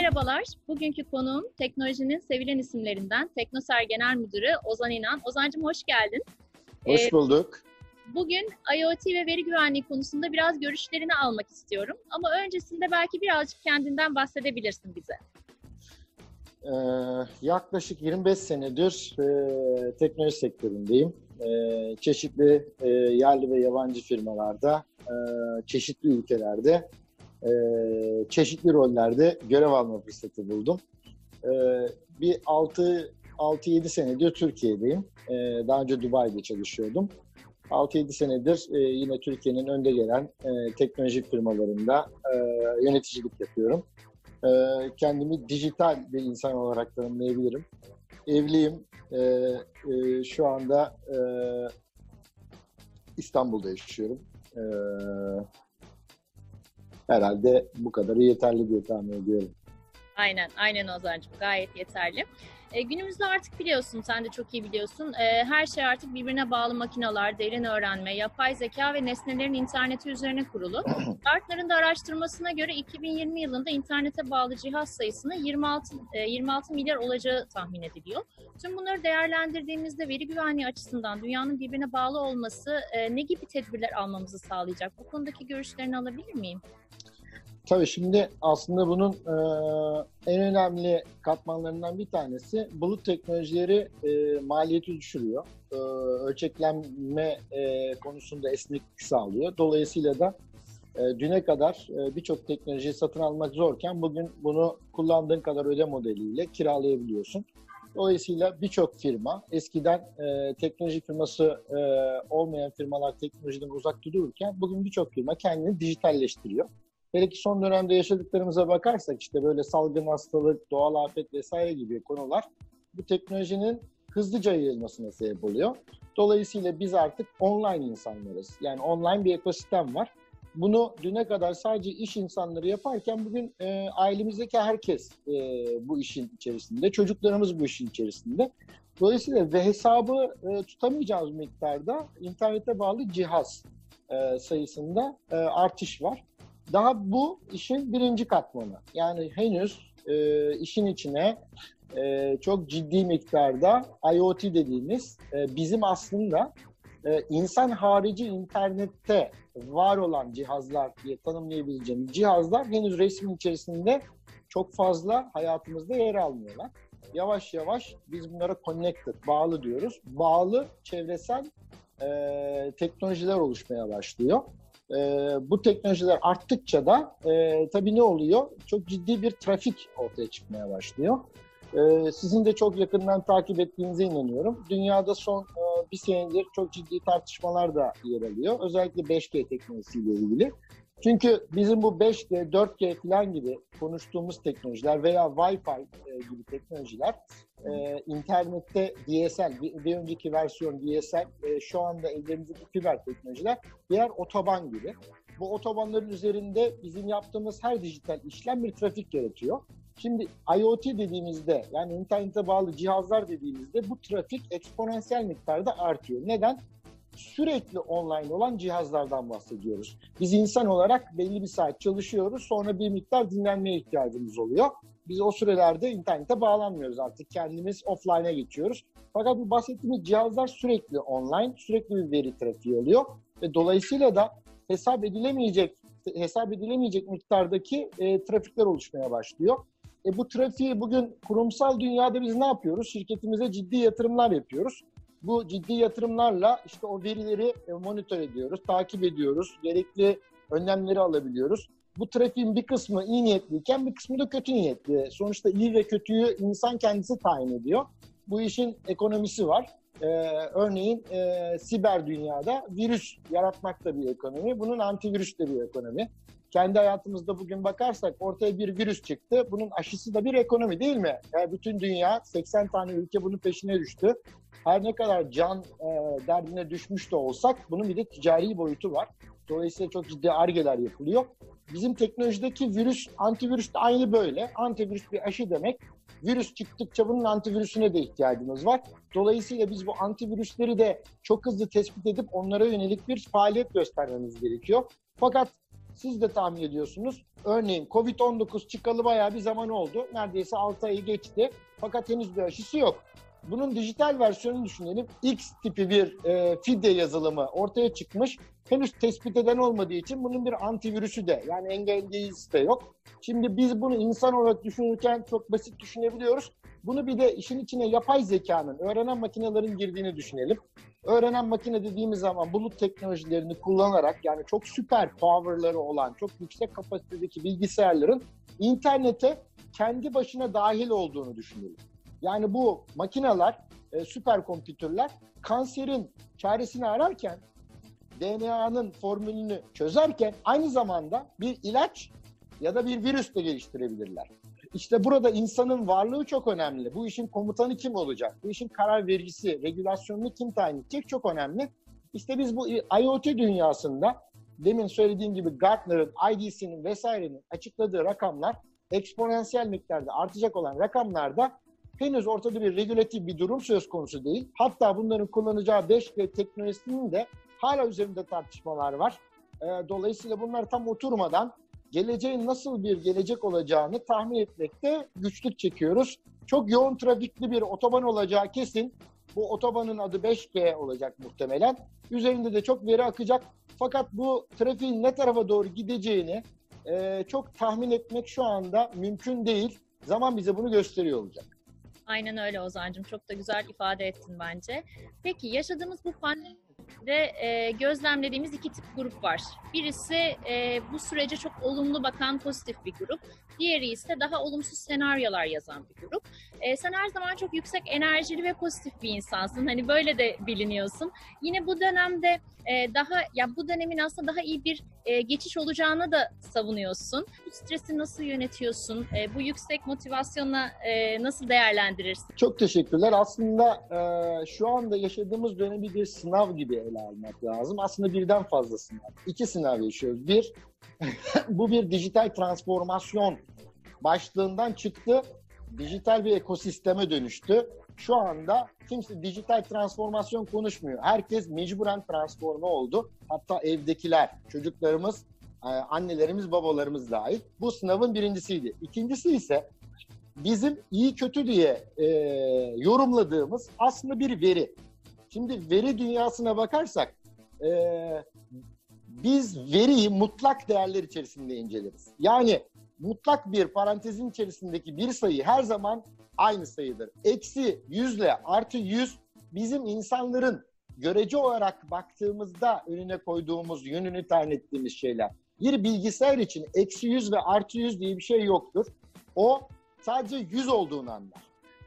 Merhabalar, bugünkü konuğum teknolojinin sevilen isimlerinden Teknoser Genel Müdürü Ozan İnan. Ozancım hoş geldin. Hoş ee, bulduk. Bugün IoT ve veri güvenliği konusunda biraz görüşlerini almak istiyorum. Ama öncesinde belki birazcık kendinden bahsedebilirsin bize. Ee, yaklaşık 25 senedir e, teknoloji sektöründeyim. E, çeşitli e, yerli ve yabancı firmalarda, e, çeşitli ülkelerde e, çeşitli rollerde görev alma fırsatı buldum. E, bir 6-7 senedir Türkiye'deyim. E, daha önce Dubai'de çalışıyordum. 6-7 senedir e, yine Türkiye'nin önde gelen e, teknoloji firmalarında e, yöneticilik yapıyorum. E, kendimi dijital bir insan olarak tanımlayabilirim. Evliyim. E, e, şu anda e, İstanbul'da yaşıyorum. E, herhalde bu kadarı yeterli diye tahmin ediyorum. Aynen, aynen Ozan'cığım gayet yeterli. E, günümüzde artık biliyorsun, sen de çok iyi biliyorsun, e, her şey artık birbirine bağlı makineler, derin öğrenme, yapay zeka ve nesnelerin interneti üzerine kurulu. Gartner'ın da araştırmasına göre 2020 yılında internete bağlı cihaz sayısını 26, e, 26 milyar olacağı tahmin ediliyor. Tüm bunları değerlendirdiğimizde veri güvenliği açısından dünyanın birbirine bağlı olması e, ne gibi tedbirler almamızı sağlayacak? Bu konudaki görüşlerini alabilir miyim? Tabii şimdi aslında bunun e, en önemli katmanlarından bir tanesi bulut teknolojileri e, maliyeti düşürüyor. E, ölçeklenme e, konusunda esneklik sağlıyor. Dolayısıyla da e, düne kadar e, birçok teknolojiyi satın almak zorken bugün bunu kullandığın kadar öde modeliyle kiralayabiliyorsun. Dolayısıyla birçok firma eskiden e, teknoloji firması e, olmayan firmalar teknolojiden uzak dururken bugün birçok firma kendini dijitalleştiriyor. Hele ki son dönemde yaşadıklarımıza bakarsak işte böyle salgın hastalık, doğal afet vesaire gibi konular bu teknolojinin hızlıca yayılmasına sebep oluyor. Dolayısıyla biz artık online insanlarız. Yani online bir ekosistem var. Bunu düne kadar sadece iş insanları yaparken bugün e, ailemizdeki herkes e, bu işin içerisinde, çocuklarımız bu işin içerisinde. Dolayısıyla ve hesabı e, tutamayacağımız miktarda internete bağlı cihaz e, sayısında e, artış var. Daha bu işin birinci katmanı. Yani henüz e, işin içine e, çok ciddi miktarda IoT dediğimiz e, bizim aslında e, insan harici internette var olan cihazlar diye tanımlayabileceğimiz cihazlar henüz resmin içerisinde çok fazla hayatımızda yer almıyorlar. Yavaş yavaş biz bunlara connected, bağlı diyoruz. Bağlı çevresel e, teknolojiler oluşmaya başlıyor e, bu teknolojiler arttıkça da e, tabii ne oluyor? Çok ciddi bir trafik ortaya çıkmaya başlıyor. E, sizin de çok yakından takip ettiğinize inanıyorum. Dünyada son e, bir senedir çok ciddi tartışmalar da yer alıyor. Özellikle 5G teknolojisiyle ilgili. Çünkü bizim bu 5G, 4G falan gibi konuştuğumuz teknolojiler veya Wi-Fi e, gibi teknolojiler e, internette DSL, bir, önceki versiyon DSL, e, şu anda ellerimizdeki fiber teknolojiler diğer otoban gibi. Bu otobanların üzerinde bizim yaptığımız her dijital işlem bir trafik yaratıyor. Şimdi IoT dediğimizde yani internete bağlı cihazlar dediğimizde bu trafik eksponansiyel miktarda artıyor. Neden? Sürekli online olan cihazlardan bahsediyoruz. Biz insan olarak belli bir saat çalışıyoruz, sonra bir miktar dinlenmeye ihtiyacımız oluyor. Biz o sürelerde internete bağlanmıyoruz artık. Kendimiz offline'a geçiyoruz. Fakat bu bahsettiğimiz cihazlar sürekli online, sürekli bir veri trafiği oluyor. Ve dolayısıyla da hesap edilemeyecek hesap edilemeyecek miktardaki e, trafikler oluşmaya başlıyor. E, bu trafiği bugün kurumsal dünyada biz ne yapıyoruz? Şirketimize ciddi yatırımlar yapıyoruz. Bu ciddi yatırımlarla işte o verileri e, monitör ediyoruz, takip ediyoruz, gerekli önlemleri alabiliyoruz. Bu trafiğin bir kısmı iyi niyetliyken bir kısmı da kötü niyetli. Sonuçta iyi ve kötüyü insan kendisi tayin ediyor. Bu işin ekonomisi var. Ee, örneğin e, siber dünyada virüs yaratmak da bir ekonomi. Bunun antivirüs de bir ekonomi. Kendi hayatımızda bugün bakarsak ortaya bir virüs çıktı. Bunun aşısı da bir ekonomi değil mi? Yani bütün dünya 80 tane ülke bunun peşine düştü her ne kadar can e, derdine düşmüş de olsak bunun bir de ticari boyutu var. Dolayısıyla çok ciddi argeler yapılıyor. Bizim teknolojideki virüs, antivirüs de aynı böyle. Antivirüs bir aşı demek. Virüs çıktıkça bunun antivirüsüne de ihtiyacımız var. Dolayısıyla biz bu antivirüsleri de çok hızlı tespit edip onlara yönelik bir faaliyet göstermemiz gerekiyor. Fakat siz de tahmin ediyorsunuz. Örneğin Covid-19 çıkalı bayağı bir zaman oldu. Neredeyse 6 ayı geçti. Fakat henüz bir aşısı yok. Bunun dijital versiyonunu düşünelim. X tipi bir e, fidye yazılımı ortaya çıkmış. Henüz tespit eden olmadığı için bunun bir antivirüsü de yani engelleyicisi de yok. Şimdi biz bunu insan olarak düşünürken çok basit düşünebiliyoruz. Bunu bir de işin içine yapay zekanın, öğrenen makinelerin girdiğini düşünelim. Öğrenen makine dediğimiz zaman bulut teknolojilerini kullanarak yani çok süper powerları olan, çok yüksek kapasitedeki bilgisayarların internete kendi başına dahil olduğunu düşünelim. Yani bu makineler, e, süper kompütürler kanserin çaresini ararken, DNA'nın formülünü çözerken aynı zamanda bir ilaç ya da bir virüs de geliştirebilirler. İşte burada insanın varlığı çok önemli. Bu işin komutanı kim olacak? Bu işin karar vericisi, regülasyonunu kim tayin edecek çok önemli. İşte biz bu IoT dünyasında demin söylediğim gibi Gartner'ın, IDC'nin vesairenin açıkladığı rakamlar eksponansiyel miktarda artacak olan rakamlarda henüz ortada bir regülatif bir durum söz konusu değil. Hatta bunların kullanacağı 5G teknolojisinin de hala üzerinde tartışmalar var. Dolayısıyla bunlar tam oturmadan geleceğin nasıl bir gelecek olacağını tahmin etmekte güçlük çekiyoruz. Çok yoğun trafikli bir otoban olacağı kesin. Bu otobanın adı 5G olacak muhtemelen. Üzerinde de çok veri akacak. Fakat bu trafiğin ne tarafa doğru gideceğini e, çok tahmin etmek şu anda mümkün değil. Zaman bize bunu gösteriyor olacak. Aynen öyle Ozan'cığım. Çok da güzel ifade ettin bence. Peki yaşadığımız bu pandemi de e, gözlemlediğimiz iki tip grup var. Birisi e, bu sürece çok olumlu bakan pozitif bir grup. Diğeri ise daha olumsuz senaryolar yazan bir grup. E, sen her zaman çok yüksek enerjili ve pozitif bir insansın. Hani böyle de biliniyorsun. Yine bu dönemde e, daha ya bu dönemin aslında daha iyi bir e, geçiş olacağını da savunuyorsun. Bu stresi nasıl yönetiyorsun? E, bu yüksek motivasyonla e, nasıl değerlendirirsin? Çok teşekkürler. Aslında e, şu anda yaşadığımız dönemi bir sınav gibi ele almak lazım. Aslında birden fazla sınav. İki sınav yaşıyoruz. Bir, bu bir dijital transformasyon başlığından çıktı. Dijital bir ekosisteme dönüştü. Şu anda kimse dijital transformasyon konuşmuyor. Herkes mecburen transforme oldu. Hatta evdekiler, çocuklarımız, e, annelerimiz, babalarımız dahil. Bu sınavın birincisiydi. İkincisi ise bizim iyi kötü diye e, yorumladığımız aslında bir veri. Şimdi veri dünyasına bakarsak e, biz veriyi mutlak değerler içerisinde inceleriz. Yani mutlak bir parantezin içerisindeki bir sayı her zaman aynı sayıdır. Eksi yüzle artı yüz bizim insanların görece olarak baktığımızda önüne koyduğumuz, yönünü tayin ettiğimiz şeyler. Bir bilgisayar için eksi yüz ve artı yüz diye bir şey yoktur. O sadece yüz olduğunu anlar.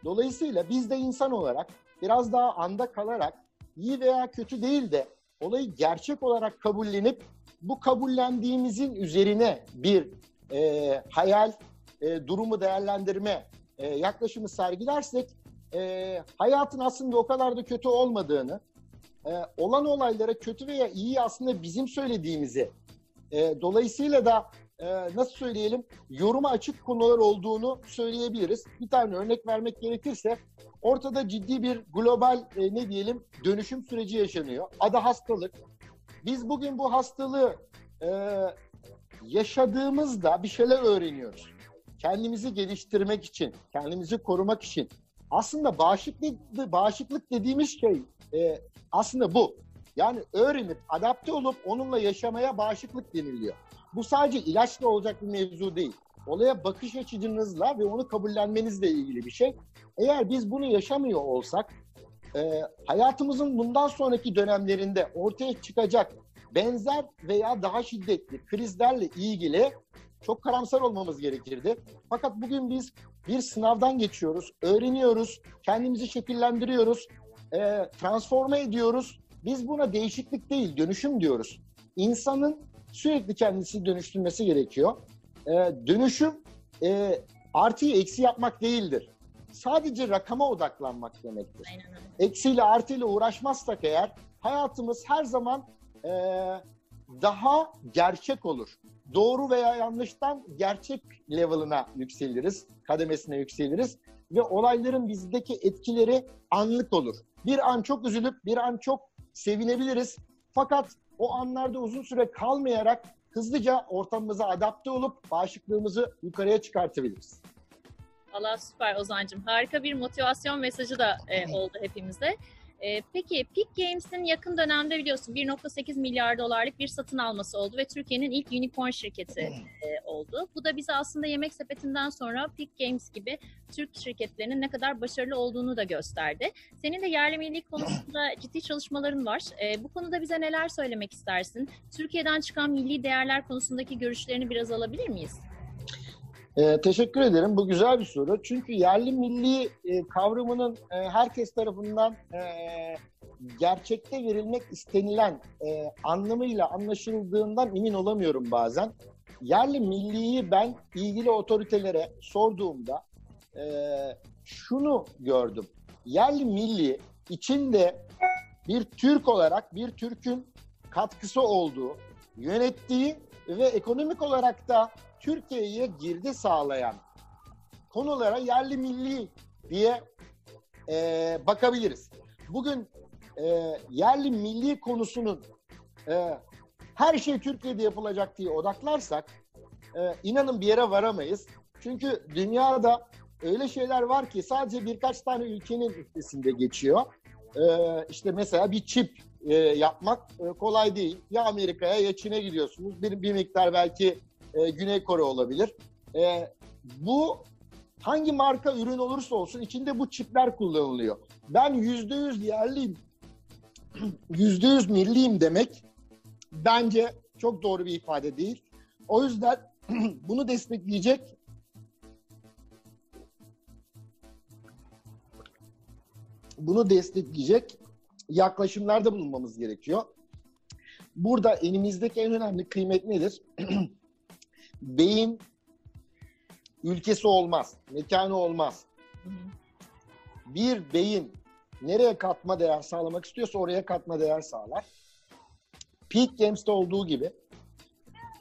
Dolayısıyla biz de insan olarak biraz daha anda kalarak iyi veya kötü değil de olayı gerçek olarak kabullenip bu kabullendiğimizin üzerine bir e, hayal, e, durumu değerlendirme e, yaklaşımı sergilersek e, hayatın aslında o kadar da kötü olmadığını, e, olan olaylara kötü veya iyi aslında bizim söylediğimizi, e, dolayısıyla da e, nasıl söyleyelim yoruma açık konular olduğunu söyleyebiliriz. Bir tane örnek vermek gerekirse ortada ciddi bir global e, ne diyelim dönüşüm süreci yaşanıyor. Adı hastalık. Biz bugün bu hastalığı e, yaşadığımızda bir şeyler öğreniyoruz. Kendimizi geliştirmek için, kendimizi korumak için. Aslında bağışıklık, bağışıklık dediğimiz şey e, aslında bu. Yani öğrenip, adapte olup onunla yaşamaya bağışıklık deniliyor. Bu sadece ilaçla olacak bir mevzu değil. Olaya bakış açınızla ve onu kabullenmenizle ilgili bir şey. Eğer biz bunu yaşamıyor olsak, e, hayatımızın bundan sonraki dönemlerinde ortaya çıkacak benzer veya daha şiddetli krizlerle ilgili çok karamsar olmamız gerekirdi. Fakat bugün biz bir sınavdan geçiyoruz, öğreniyoruz, kendimizi şekillendiriyoruz, e, transforme ediyoruz. Biz buna değişiklik değil, dönüşüm diyoruz. İnsanın sürekli kendisi dönüştürmesi gerekiyor. E, dönüşüm e, artıyı eksi yapmak değildir. Sadece rakama odaklanmak demektir. Eksiyle artıyla uğraşmazsak eğer hayatımız her zaman e, daha gerçek olur. Doğru veya yanlıştan gerçek level'ına yükseliriz, kademesine yükseliriz ve olayların bizdeki etkileri anlık olur. Bir an çok üzülüp bir an çok sevinebiliriz. Fakat o anlarda uzun süre kalmayarak hızlıca ortamımıza adapte olup bağışıklığımızı yukarıya çıkartabiliriz. Allah süper Ozan'cığım. Harika bir motivasyon mesajı da e, oldu hepimize. E, peki Peak Games'in yakın dönemde biliyorsun 1.8 milyar dolarlık bir satın alması oldu ve Türkiye'nin ilk unicorn şirketi e, oldu. Bu da bize aslında yemek sepetinden sonra Peak Games gibi Türk şirketlerinin ne kadar başarılı olduğunu da gösterdi. Senin de yerli milli konusunda ciddi çalışmaların var. E, bu konuda bize neler söylemek istersin? Türkiye'den çıkan milli değerler konusundaki görüşlerini biraz alabilir miyiz? Ee, teşekkür ederim. Bu güzel bir soru. Çünkü yerli milli e, kavramının e, herkes tarafından e, gerçekte verilmek istenilen e, anlamıyla anlaşıldığından emin olamıyorum bazen. Yerli milliyi ben ilgili otoritelere sorduğumda e, şunu gördüm. Yerli milli içinde bir Türk olarak bir Türk'ün katkısı olduğu, yönettiği ve ekonomik olarak da Türkiye'ye girdi sağlayan konulara yerli milli diye e, bakabiliriz. Bugün e, yerli milli konusunun e, her şey Türkiye'de yapılacak diye odaklarsak e, inanın bir yere varamayız. Çünkü dünyada öyle şeyler var ki sadece birkaç tane ülkenin üstesinde geçiyor. E, işte mesela bir çip e, yapmak e, kolay değil. Ya Amerika'ya ya Çin'e gidiyorsunuz. Bir, bir miktar belki e, Güney Kore olabilir. E, bu hangi marka ürün olursa olsun içinde bu çipler kullanılıyor. Ben yüzde yüz yerliyim, yüzde yüz milliyim demek bence çok doğru bir ifade değil. O yüzden bunu destekleyecek bunu destekleyecek yaklaşımlarda bulunmamız gerekiyor. Burada elimizdeki en önemli kıymet nedir? beyin ülkesi olmaz, mekanı olmaz. Bir beyin nereye katma değer sağlamak istiyorsa oraya katma değer sağlar. Peak Games'te olduğu gibi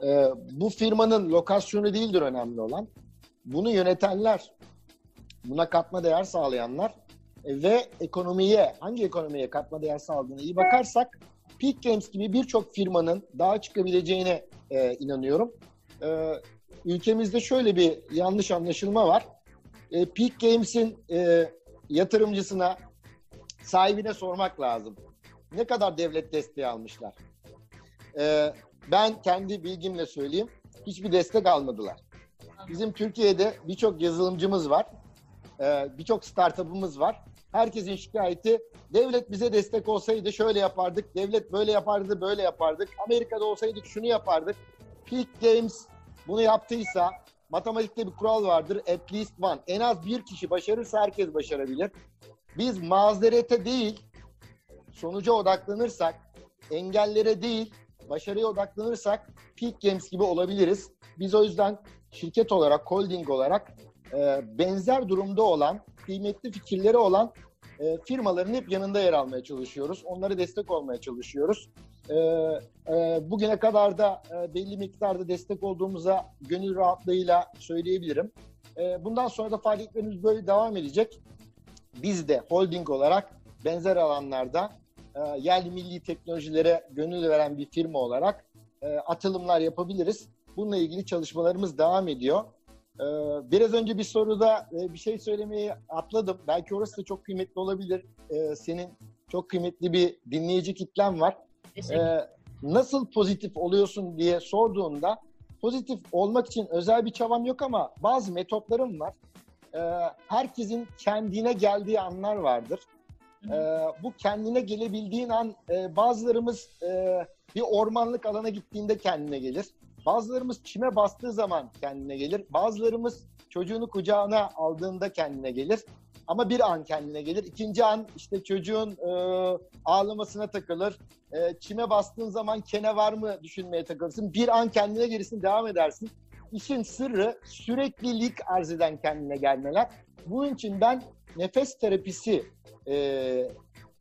e, bu firmanın lokasyonu değildir önemli olan. Bunu yönetenler, buna katma değer sağlayanlar e, ve ekonomiye, hangi ekonomiye katma değer sağladığına iyi bakarsak Peak Games gibi birçok firmanın daha çıkabileceğine e, inanıyorum. E, ülkemizde şöyle bir yanlış anlaşılma var. E, Peak Games'in e, yatırımcısına, sahibine sormak lazım. Ne kadar devlet desteği almışlar? E, ben kendi bilgimle söyleyeyim. Hiçbir destek almadılar. Bizim Türkiye'de birçok yazılımcımız var. E, birçok startup'ımız var. Herkesin şikayeti devlet bize destek olsaydı şöyle yapardık, devlet böyle yapardı, böyle yapardık. Amerika'da olsaydık şunu yapardık. Peak Games bunu yaptıysa matematikte bir kural vardır. At least one. En az bir kişi başarırsa herkes başarabilir. Biz mazerete değil, sonuca odaklanırsak, engellere değil, başarıya odaklanırsak Peak Games gibi olabiliriz. Biz o yüzden şirket olarak, holding olarak e, benzer durumda olan, kıymetli fikirleri olan e, firmaların hep yanında yer almaya çalışıyoruz. Onlara destek olmaya çalışıyoruz. E, e, bugüne kadar da e, belli miktarda destek olduğumuza gönül rahatlığıyla söyleyebilirim. E, bundan sonra da faaliyetlerimiz böyle devam edecek. Biz de holding olarak benzer alanlarda e, yerli milli teknolojilere gönül veren bir firma olarak e, atılımlar yapabiliriz. Bununla ilgili çalışmalarımız devam ediyor. Ee, biraz önce bir soruda e, bir şey söylemeyi atladım. Belki orası da çok kıymetli olabilir. Ee, senin çok kıymetli bir dinleyici kitlen var. Ee, nasıl pozitif oluyorsun diye sorduğunda pozitif olmak için özel bir çabam yok ama bazı metotlarım var. Herkesin kendine geldiği anlar vardır. Bu kendine gelebildiğin an e, bazılarımız e, bir ormanlık alana gittiğinde kendine gelir. Bazılarımız çime bastığı zaman kendine gelir. Bazılarımız çocuğunu kucağına aldığında kendine gelir. Ama bir an kendine gelir. İkinci an işte çocuğun e, ağlamasına takılır. E, çime bastığın zaman kene var mı düşünmeye takılırsın. Bir an kendine gelirsin, devam edersin. İşin sırrı süreklilik arz eden kendine gelmeler. Bunun için ben nefes terapisi e,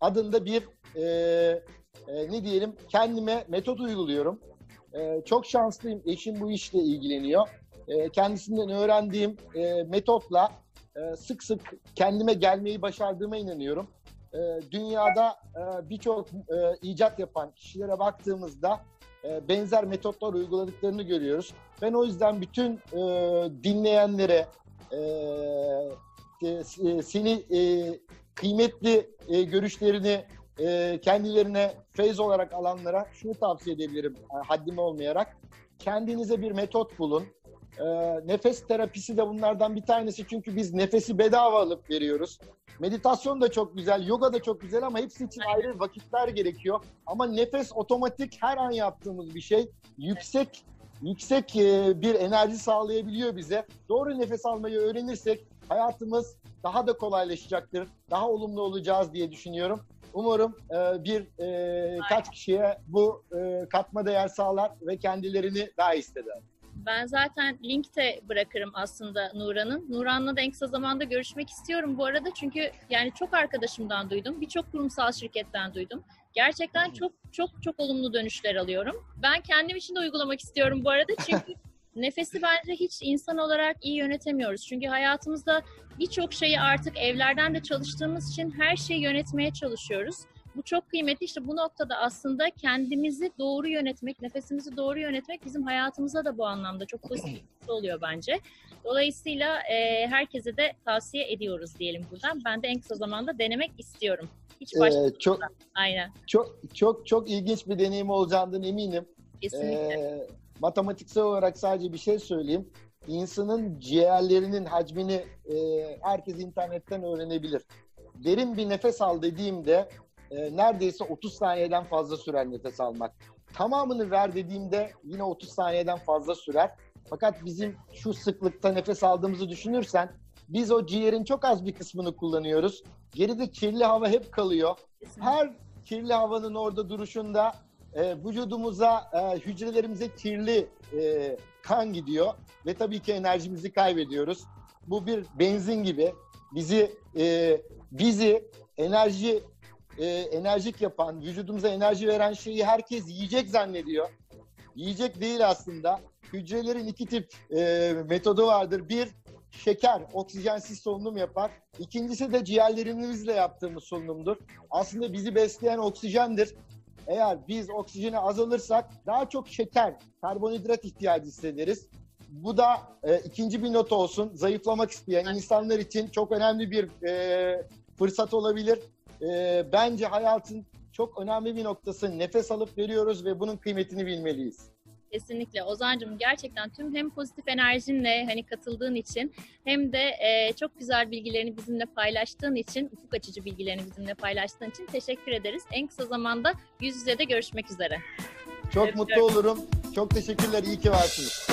adında bir e, e, ne diyelim kendime metot uyguluyorum. E, çok şanslıyım. Eşim bu işle ilgileniyor. E, kendisinden öğrendiğim e, metotla e, sık sık kendime gelmeyi başardığıma inanıyorum. E, dünyada e, birçok e, icat yapan kişilere baktığımızda e, benzer metotlar uyguladıklarını görüyoruz. Ben o yüzden bütün dinleyenlere, seni kıymetli görüşlerini kendilerine feyz olarak alanlara şunu tavsiye edebilirim haddim olmayarak. Kendinize bir metot bulun. E, nefes terapisi de bunlardan bir tanesi çünkü biz nefesi bedava alıp veriyoruz. Meditasyon da çok güzel, yoga da çok güzel ama hepsi için ayrı vakitler gerekiyor. Ama nefes otomatik her an yaptığımız bir şey. Yüksek yüksek e, bir enerji sağlayabiliyor bize. Doğru nefes almayı öğrenirsek hayatımız daha da kolaylaşacaktır. Daha olumlu olacağız diye düşünüyorum. Umarım e, bir e, kaç kişiye bu e, katma değer sağlar ve kendilerini daha hisseder. Ben zaten linkte bırakırım aslında Nuran'ın. Nuran'la da en kısa zamanda görüşmek istiyorum bu arada. Çünkü yani çok arkadaşımdan duydum. Birçok kurumsal şirketten duydum. Gerçekten çok çok çok olumlu dönüşler alıyorum. Ben kendim için de uygulamak istiyorum bu arada. Çünkü nefesi bence hiç insan olarak iyi yönetemiyoruz. Çünkü hayatımızda birçok şeyi artık evlerden de çalıştığımız için her şeyi yönetmeye çalışıyoruz. Bu çok kıymetli. İşte bu noktada aslında kendimizi doğru yönetmek, nefesimizi doğru yönetmek bizim hayatımıza da bu anlamda çok pozitif oluyor bence. Dolayısıyla e, herkese de tavsiye ediyoruz diyelim buradan. Ben de en kısa zamanda denemek istiyorum. Hiç. Ee, çok Aynen. çok çok çok ilginç bir deneyim olacağından eminim. Kesinlikle. Ee, matematiksel olarak sadece bir şey söyleyeyim. İnsanın ciğerlerinin hacmini e, herkes internetten öğrenebilir. Derin bir nefes al dediğimde e, neredeyse 30 saniyeden fazla sürer nefes almak. Tamamını ver dediğimde yine 30 saniyeden fazla sürer. Fakat bizim şu sıklıkta nefes aldığımızı düşünürsen biz o ciğerin çok az bir kısmını kullanıyoruz. Geride kirli hava hep kalıyor. Her kirli havanın orada duruşunda e, vücudumuza, e, hücrelerimize kirli e, kan gidiyor ve tabii ki enerjimizi kaybediyoruz. Bu bir benzin gibi bizi e, bizi enerji e, enerjik yapan, vücudumuza enerji veren şeyi herkes yiyecek zannediyor. Yiyecek değil aslında. Hücrelerin iki tip e, metodu vardır. Bir, şeker, oksijensiz solunum yapar. İkincisi de ciğerlerimizle yaptığımız solunumdur. Aslında bizi besleyen oksijendir. Eğer biz oksijeni azalırsak daha çok şeker, karbonhidrat ihtiyacı hissederiz. Bu da e, ikinci bir not olsun. Zayıflamak isteyen insanlar için çok önemli bir e, fırsat olabilir. E, bence hayatın çok önemli bir noktası nefes alıp veriyoruz ve bunun kıymetini bilmeliyiz. Kesinlikle Ozan'cığım gerçekten tüm hem pozitif enerjinle hani katıldığın için hem de e, çok güzel bilgilerini bizimle paylaştığın için, ufuk açıcı bilgilerini bizimle paylaştığın için teşekkür ederiz. En kısa zamanda yüz yüze de görüşmek üzere. Çok Evet, mutlu olurum. Çok teşekkürler. İyi ki varsınız.